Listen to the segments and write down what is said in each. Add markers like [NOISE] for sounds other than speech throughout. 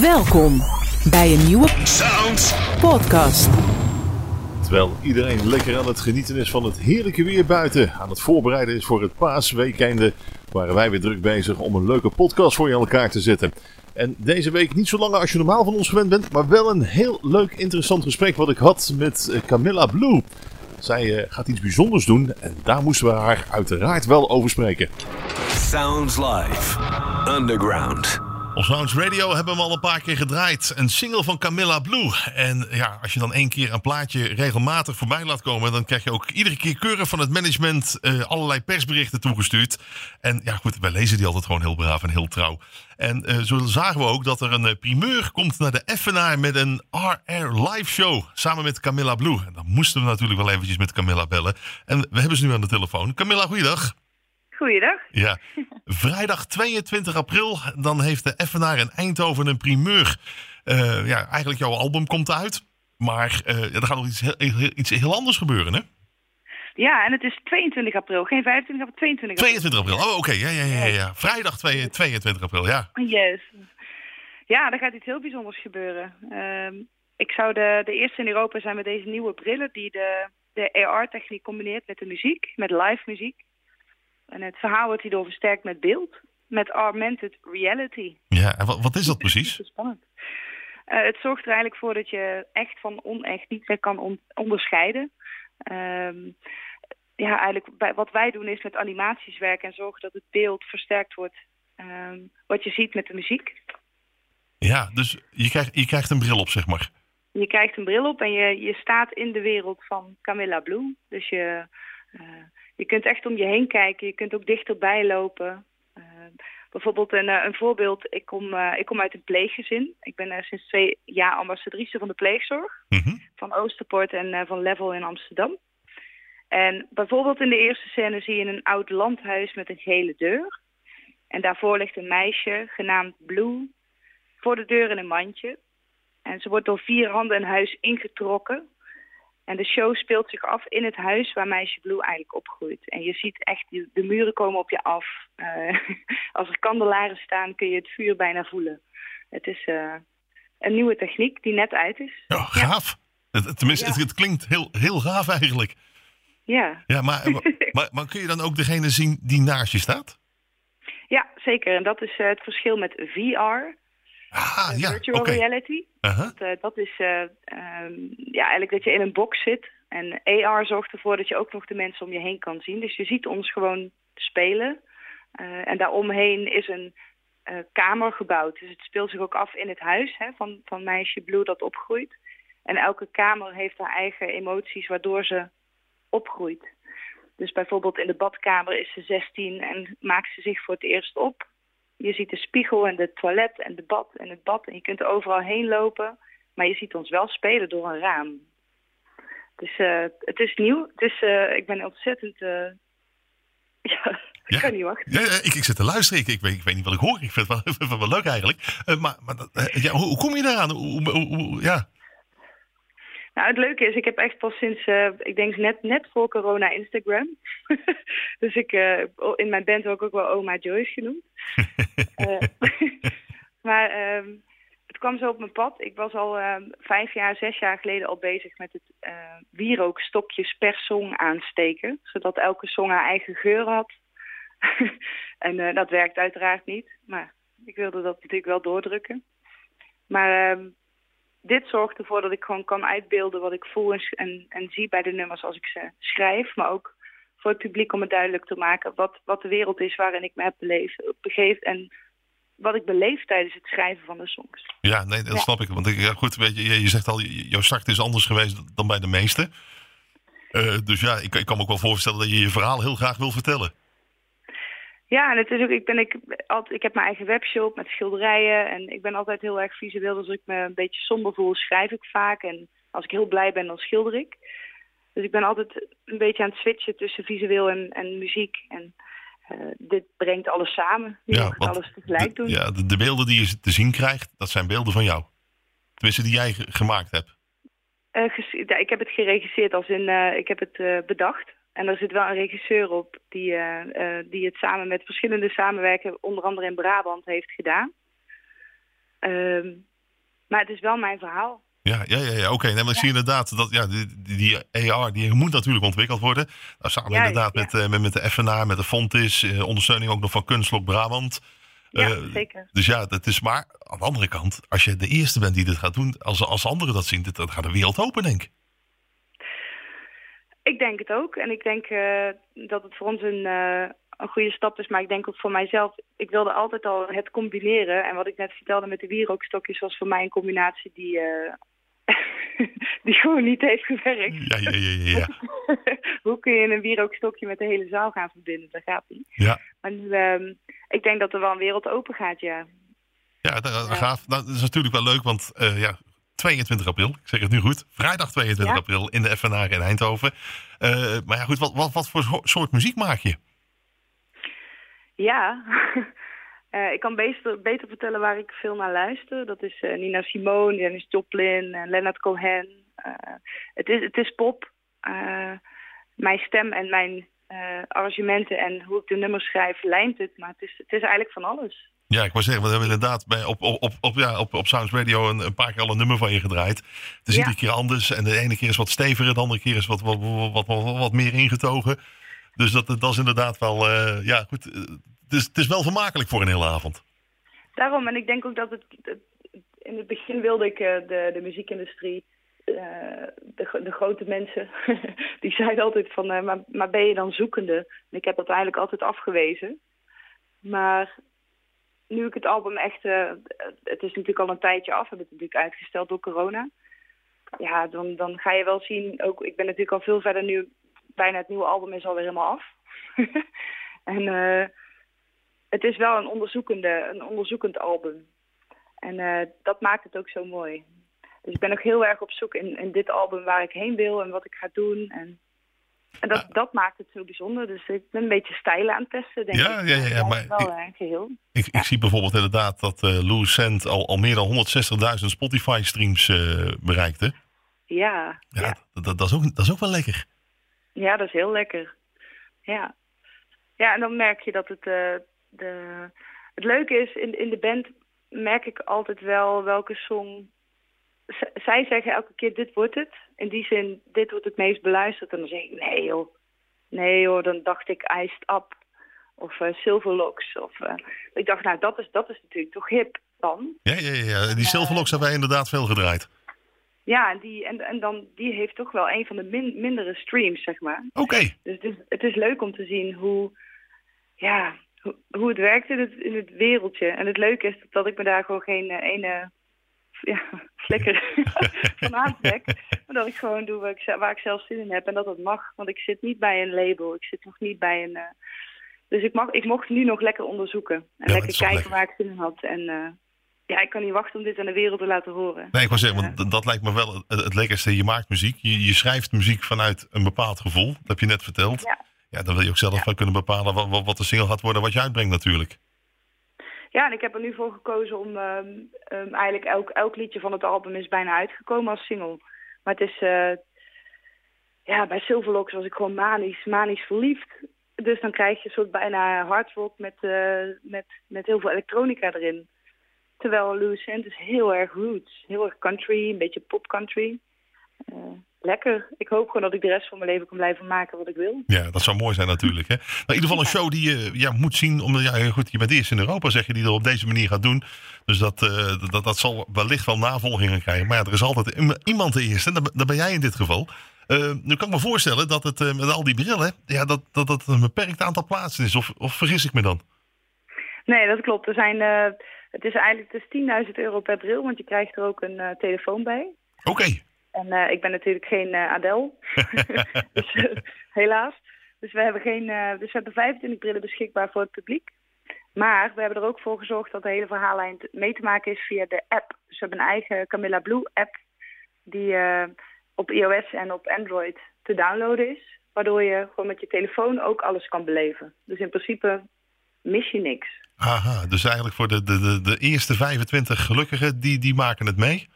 Welkom bij een nieuwe Sounds. podcast. Terwijl iedereen lekker aan het genieten is van het heerlijke weer buiten, aan het voorbereiden is voor het paasweekende, waren wij weer druk bezig om een leuke podcast voor je aan elkaar te zetten. En deze week niet zo lang als je normaal van ons gewend bent, maar wel een heel leuk interessant gesprek wat ik had met eh, Camilla Blue. Zij eh, gaat iets bijzonders doen en daar moesten we haar uiteraard wel over spreken. Sounds Live. Underground. Op Sounds Radio hebben we al een paar keer gedraaid. Een single van Camilla Blue. En ja, als je dan één keer een plaatje regelmatig voorbij laat komen... dan krijg je ook iedere keer keurig van het management eh, allerlei persberichten toegestuurd. En ja, goed, wij lezen die altijd gewoon heel braaf en heel trouw. En eh, zo zagen we ook dat er een eh, primeur komt naar de Effenaar... met een RR live show samen met Camilla Blue. En dan moesten we natuurlijk wel eventjes met Camilla bellen. En we hebben ze nu aan de telefoon. Camilla, goeiedag. Goeiedag. Ja, vrijdag 22 april, dan heeft de Effenaar in Eindhoven een primeur. Eh, ja, eigenlijk jouw album komt uit, maar eh, er gaat nog iets heel, iets heel anders gebeuren, hè? Ja, en het is 22 april, geen 25 april, 22 april. 22 april, oh oké, ja, ja, ja, ja, ja. Vrijdag 2 22 april, ja. Yes. Ja, er gaat iets heel bijzonders gebeuren. Ehm, ik zou de, de eerste in Europa zijn met deze nieuwe brillen die de, de AR-techniek combineert met de muziek, met live muziek. En het verhaal wordt hierdoor versterkt met beeld, met augmented reality. Ja, en wat, wat is dat precies? Super spannend. Eh, het zorgt er eigenlijk voor dat je echt van onecht niet meer kan on- onderscheiden. Ehm, ja, eigenlijk bij, wat wij doen is met animaties werken en zorgen dat het beeld versterkt wordt. ehm, wat je ziet met de muziek. Ja, dus je krijgt, je krijgt een bril op, zeg maar. Je krijgt een bril op en je, je staat in de wereld van Camilla Bloem. Dus je, eh, je kunt echt om je heen kijken. Je kunt ook dichterbij lopen. Eh, bijvoorbeeld een, eh, een voorbeeld. Ik kom, eh, ik kom uit een pleeggezin. Ik ben sinds twee jaar ambassadrice van de pleegzorg. Mhm. Van Oosterpoort en van Level in Amsterdam. En bijvoorbeeld in de eerste scène zie je een oud landhuis met een gele deur. En daarvoor ligt een meisje genaamd Blue voor de deur in een mandje. En ze wordt door vier handen een huis ingetrokken. En de show speelt zich af in het huis waar meisje Blue eigenlijk opgroeit. En je ziet echt, de muren komen op je af. Eh, [LAUGHS] als er kandelaren staan kun je het vuur bijna voelen. Het is eh, een nieuwe techniek die net uit is. Ja, gaaf. Het- Tenminste, Ja. het, het klinkt heel, heel gaaf eigenlijk. Ja, Ja, maar, [LAUGHS] maar, maar kun je dan ook degene zien die naast je staat? ja zeker. En dat is eh, het verschil met VR, Ah, eh, ja, virtual reality. Aha. Want, eh, dat is eh, ehm, ja, eigenlijk dat je in een box zit. En AR zorgt ervoor dat je ook nog de mensen om je heen kan zien. Dus je ziet ons gewoon spelen. En daaromheen is een kamer gebouwd. Dus het speelt zich ook af in het huis hè, van, van meisje Blue dat opgroeit. En elke kamer heeft haar eigen emoties waardoor ze opgroeit. Dus bijvoorbeeld in de badkamer is ze 16 en maakt ze zich voor het eerst op. Je ziet de spiegel en de toilet en de bad en het bad. En je kunt er overal heen lopen. Maar je ziet ons wel spelen door een raam. Dus eh, het is nieuw. Het is, eh, ik ben ontzettend... eh, [LAUGHS] ja, ik Ja. kan niet wachten. Ja, ja, ik, ik zit te luisteren. Ik, ik, weet, ik weet niet wat ik hoor. Ik vind het wel, [LAUGHS] vind het wel leuk eigenlijk. Maar maar ja, hoe, hoe kom je daaraan? Hoe- hoe- ja. Nou, het leuke is, ik heb echt pas sinds, eh, ik denk net, net voor corona Instagram. [LAUGHS] dus ik, eh, in mijn band word ik ook wel Oma Joyce genoemd. [LAUGHS] Eh, [LAUGHS] maar ehm, het kwam zo op mijn pad. Ik was al ehm, vijf jaar, zes jaar geleden al bezig met het wierookstokjes per song aansteken. Zodat elke song haar eigen geur had. en dat werkt uiteraard niet. Maar ik wilde dat natuurlijk wel doordrukken. Maar ehm, dit zorgt ervoor dat ik gewoon kan uitbeelden wat ik voel en, en, en zie bij de nummers als ik ze schrijf. Maar ook voor het publiek om het duidelijk te maken wat, wat de wereld is waarin ik me heb beleefd, begeefd. En wat ik beleef tijdens het schrijven van de songs. ja, nee, dat Ja. snap ik. Want ik, ja, goed, weet je, je zegt al, jouw start is anders geweest dan bij de meesten. Eh, dus ja, ik, ik kan me ook wel voorstellen dat je je verhaal heel graag wil vertellen. Ja, en het is ook, ik, ben, ik, altijd, ik heb mijn eigen webshop met schilderijen. En ik ben altijd heel erg visueel. Dus als ik me een beetje somber voel, schrijf ik vaak. En als ik heel blij ben, dan schilder ik. Dus ik ben altijd een beetje aan het switchen tussen visueel en, en muziek. En eh, dit brengt alles samen. Want alles tegelijk doen. de, ja, de, de beelden die je te zien krijgt, dat zijn beelden van jou. Tenminste, die jij ge- gemaakt hebt. Eh, ja, ik heb het geregisseerd als in, eh, ik heb het bedacht. En er zit wel een regisseur op die, eh, eh, die het samen met verschillende samenwerkers, onder andere in Brabant, heeft gedaan. Ehm, maar het is wel mijn verhaal. Ja, ja, ja, ja oké. Nee, maar ik zie inderdaad dat ja, die, die, AR die moet natuurlijk ontwikkeld worden. Nou, samen inderdaad ja. met, eh, met, met de FNA, met de Fontis, eh, ondersteuning ook nog van Kunstlok Brabant. Ja, zeker. Dus ja, dat is maar aan de andere kant, als je de eerste bent die dit gaat doen, als, als anderen dat zien, dat gaat de wereld open, denk ik. Ik denk het ook. En ik denk eh, dat het voor ons een, eh, een goede stap is. Maar ik denk ook voor mijzelf. Ik wilde altijd al het combineren. En wat ik net vertelde met de wierookstokjes was voor mij een combinatie die, eh, [LAUGHS] die gewoon niet heeft gewerkt. Ja, ja, ja, ja. [LAUGHS] Hoe kun je een wierookstokje met de hele zaal gaan verbinden? Dat gaat niet. ja. Maar nu, ehm, ik denk dat er wel een wereld open gaat, ja. Ja, dat, dat Ja. gaaf. Dat is natuurlijk wel leuk, want ja, 22 april, ik zeg het nu goed, vrijdag 22 Ja. april in de FNA in Eindhoven. Eh, maar ja, goed, wat, wat, wat voor so- soort muziek maak je? Ja, [LAUGHS] Eh, ik kan beter, beter vertellen waar ik veel naar luister. Dat is eh, Nina Simone, Janis Joplin, en Leonard Cohen. Het, is, het is pop. Mijn stem en mijn arrangementen en hoe ik de nummers schrijf lijnt het. Maar het is, het is eigenlijk van alles. Ja, ik wou zeggen, we hebben inderdaad bij, op, op, op, ja, op, op Sounds Radio een, een paar keer al een nummer van je gedraaid. Het is Ja. iedere keer anders en de ene keer is wat steviger, de andere keer is wat, wat, wat, wat, wat, meer ingetogen. Dus dat, dat is inderdaad wel, eh, ja goed, eh, het is, het is wel vermakelijk voor een hele avond. Daarom, en ik denk ook dat het... het- in het begin wilde ik eh, de, de muziekindustrie... de, de grote mensen, [LAUGHS] die zeiden altijd van... maar, maar ben je dan zoekende? En ik heb dat eigenlijk altijd afgewezen. Maar nu ik het album echt... eh, het is natuurlijk al een tijdje af. We hebben het natuurlijk uitgesteld door corona. Ja, dan, dan ga je wel zien... Ook, ik ben natuurlijk al veel verder nu... Bijna het nieuwe album is alweer helemaal af. [LAUGHS] en... eh, het is wel een, onderzoekende, een onderzoekend album. En eh, dat maakt het ook zo mooi. Dus ik ben ook heel erg op zoek in, in dit album waar ik heen wil en wat ik ga doen. En, en dat, dat maakt het zo bijzonder. Dus ik ben een beetje stijlen aan het testen, denk Ja, ik. ja, ja, ja, Maar wel een geheel. Ik, ik zie bijvoorbeeld inderdaad dat eh Lou Cent al, al meer dan 160.000 Spotify-streams eh, bereikte. Ja, Ja, ja. Dat, dat, dat, is ook, dat is ook wel lekker. ja, dat is heel lekker. Ja, ja en dan merk je dat het... eh, de, het leuke is, in, in de band merk ik altijd wel welke song... Zij zeggen elke keer, dit wordt het. In die zin, dit wordt het meest beluisterd. En dan zeg ik, nee joh. Nee hoor, dan dacht ik Iced Up. Of eh, Silverlocks. Of, eh, ik dacht, nou, dat is, dat is natuurlijk toch hip dan. Ja, ja, ja. Die Silverlocks hebben wij inderdaad veel gedraaid. Ja, en die, en, en dan, die heeft toch wel een van de min, mindere streams, zeg maar. Oké. Dus het is, het is leuk om te zien hoe, ja, hoe, hoe het werkt in het, in het wereldje. En het leuke is dat ik me daar gewoon geen eh, ene ja, [LAUGHS] flikker [LAUGHS] van aantrek. Maar dat ik gewoon doe waar ik, waar ik zelf zin in heb. En dat dat mag. Want ik zit niet bij een label. Ik zit nog niet bij een... eh, dus ik, mag, ik mocht nu nog lekker onderzoeken. En lekker kijken lekker. waar ik zin in had. En eh, ja, ik kan niet wachten om dit aan de wereld te laten horen. Nee, ik wou zeggen, want dat- lijkt me wel het, het lekkerste. Je maakt muziek, je, je schrijft muziek vanuit een bepaald gevoel. Dat heb je net verteld. Ja. Ja, dan wil je ook zelf wel kunnen bepalen wat, wat, wat de single gaat worden, wat je uitbrengt natuurlijk. Ja, en ik heb er nu voor gekozen om ehm, ehm, eigenlijk elk, elk liedje van het album is bijna uitgekomen als single. Maar het is, eh, ja, bij Silverlocks was ik gewoon manisch, manisch verliefd. Dus dan krijg je een soort bijna hardrock met, eh, met, met heel veel elektronica erin. Terwijl Louis is heel erg roots, heel erg country, een beetje pop country. Eh, lekker. Ik hoop gewoon dat ik de rest van mijn leven kan blijven maken wat ik wil. Ja, dat zou mooi zijn natuurlijk. Hè? Maar in ieder geval een show die je ja, moet zien. Omdat, ja, goed, je bent eerst in Europa, zeg je, die dat op deze manier gaat doen. Dus dat, eh, dat, dat zal wellicht wel navolgingen krijgen. Maar ja, er is altijd iemand de eerste. En dat, ben jij in dit geval. Eh, nu kan ik me voorstellen dat het eh, met al die brillen, ja, dat, dat, dat een beperkt aantal plaatsen is. Of, of vergis ik me dan? Nee, dat klopt. Er zijn, het is eigenlijk is 10.000 euro per bril, want je krijgt er ook een telefoon bij. Oké. En eh, ik ben natuurlijk geen eh Adele, [LAUGHS] dus, eh, helaas. Dus we, hebben geen, dus we hebben 25 brillen beschikbaar voor het publiek. Maar we hebben er ook voor gezorgd dat de hele verhaallijn mee te maken is via de app. Dus we hebben een eigen Camilla Blue app die op iOS en op Android te downloaden is. Waardoor je gewoon met je telefoon ook alles kan beleven. Dus in principe mis je niks. Aha, dus eigenlijk voor de, de, de, de eerste 25 gelukkigen, die, die maken het mee.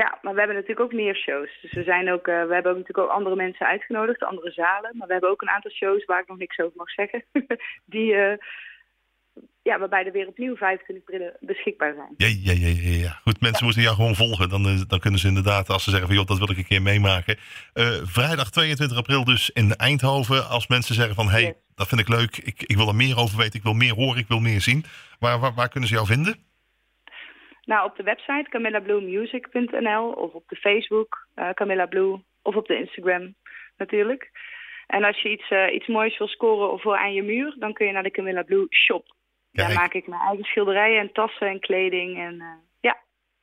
Ja, maar we hebben natuurlijk ook meer shows. Dus we, zijn ook, eh, we hebben ook natuurlijk ook andere mensen uitgenodigd, andere zalen. Maar we hebben ook een aantal shows waar ik nog niks over mag zeggen. [LAUGHS] die, eh, ja, waarbij er weer opnieuw 25 brillen beschikbaar zijn. Ja, ja, ja, ja, ja. Goed, mensen moeten jou gewoon volgen. Dan, eh, dan kunnen ze inderdaad, als ze zeggen van joh, dat wil ik een keer meemaken. Vrijdag 22 april dus in Eindhoven. Als mensen zeggen van hé, hey, Yes. dat vind ik leuk. Ik, ik wil er meer over weten. Ik wil meer horen. Ik wil meer zien. Waar, waar, waar kunnen ze jou vinden? Nou, op de website camillabluemusic.nl of op de Facebook eh Camilla Blue of op de Instagram natuurlijk. En als je iets, eh, iets moois wil scoren of voor aan je muur, dan kun je naar de Camilla Blue shop. Daar maak ik mijn eigen schilderijen en tassen en kleding. En eh, ja,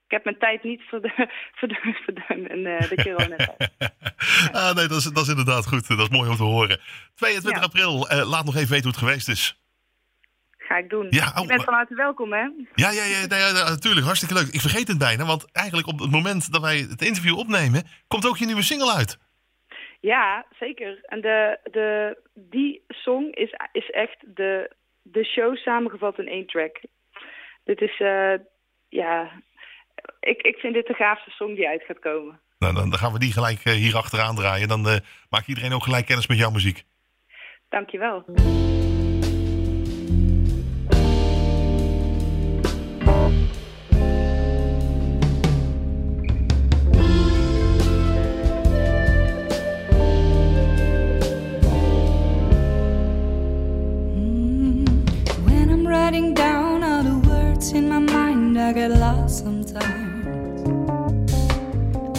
ik heb mijn tijd niet verd- verd- verdaan in de [LAUGHS] coronatijd. ah, nee, dat is, dat is inderdaad goed. Dat is mooi om te horen. 22 Ja. april, laat nog even weten hoe het geweest is. Ga ik doen. Ja, oh, je bent van harte welkom, hè? Ja, ja, ja, nee, ja, natuurlijk. Hartstikke leuk. Ik vergeet het bijna, want eigenlijk op het moment dat wij het interview opnemen, komt ook je nieuwe single uit. Ja, zeker. En de, de, die song is, is echt de, de show samengevat in één track. Dit is, eh, ja, ik, ik vind dit de gaafste song die uit gaat komen. Nou, dan, dan gaan we die gelijk eh, hier achteraan draaien. Dan eh maakt iedereen ook gelijk kennis met jouw muziek. Dankjewel. I get lost sometimes.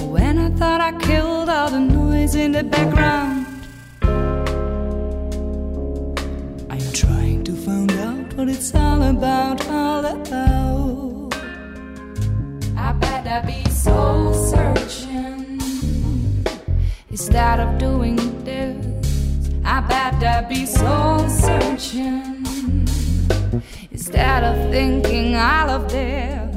When I thought I killed all the noise in the background, I'm trying to find out what it's all about, all about. I better be soul searching instead of doing this. I better be soul searching instead of thinking all of this.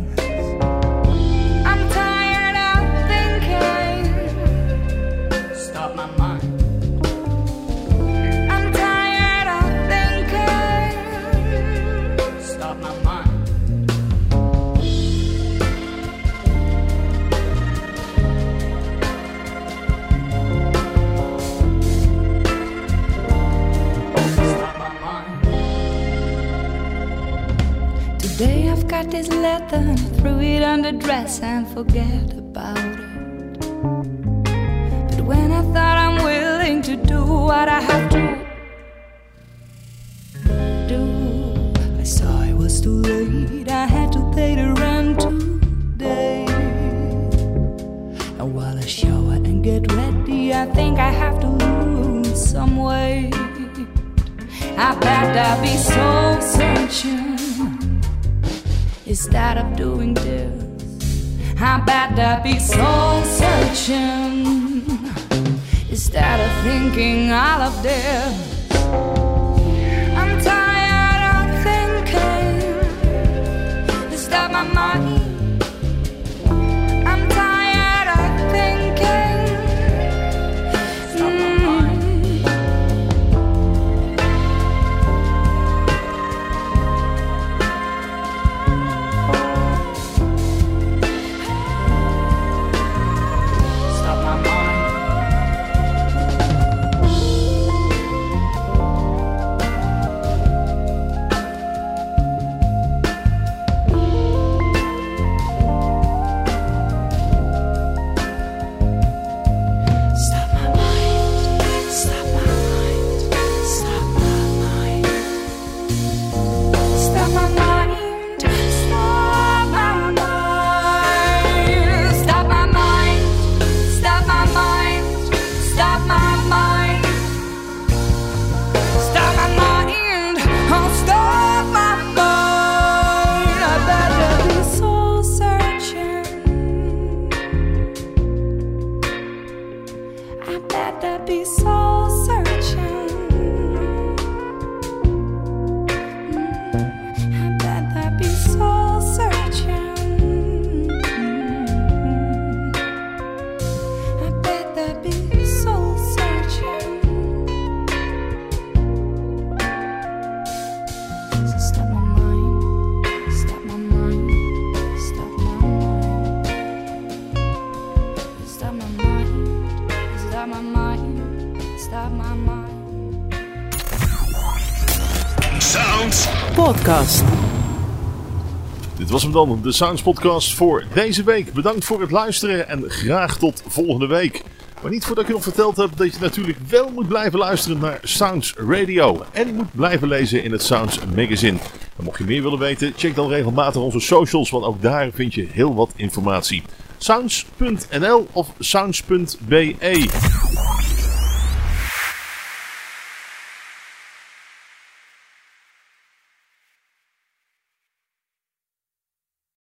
I threw it on the dress and forget about it. But when I thought I'm willing to do what I have to do, I saw it was too late. I had to pay the rent today. And while I shower and get ready, I think I have to lose some weight. I better be soul instead of doing this. I be soul searching instead of thinking all of this. Was hem dan, de Sounds Podcast voor deze week. Bedankt voor het luisteren en graag tot volgende week. Maar niet voordat ik je nog verteld heb dat je natuurlijk wel moet blijven luisteren naar Sounds Radio. En moet blijven lezen in het Sounds Magazine. En mocht je meer willen weten, check dan regelmatig onze socials, want ook daar vind je heel wat informatie. Sounds.nl of Sounds.be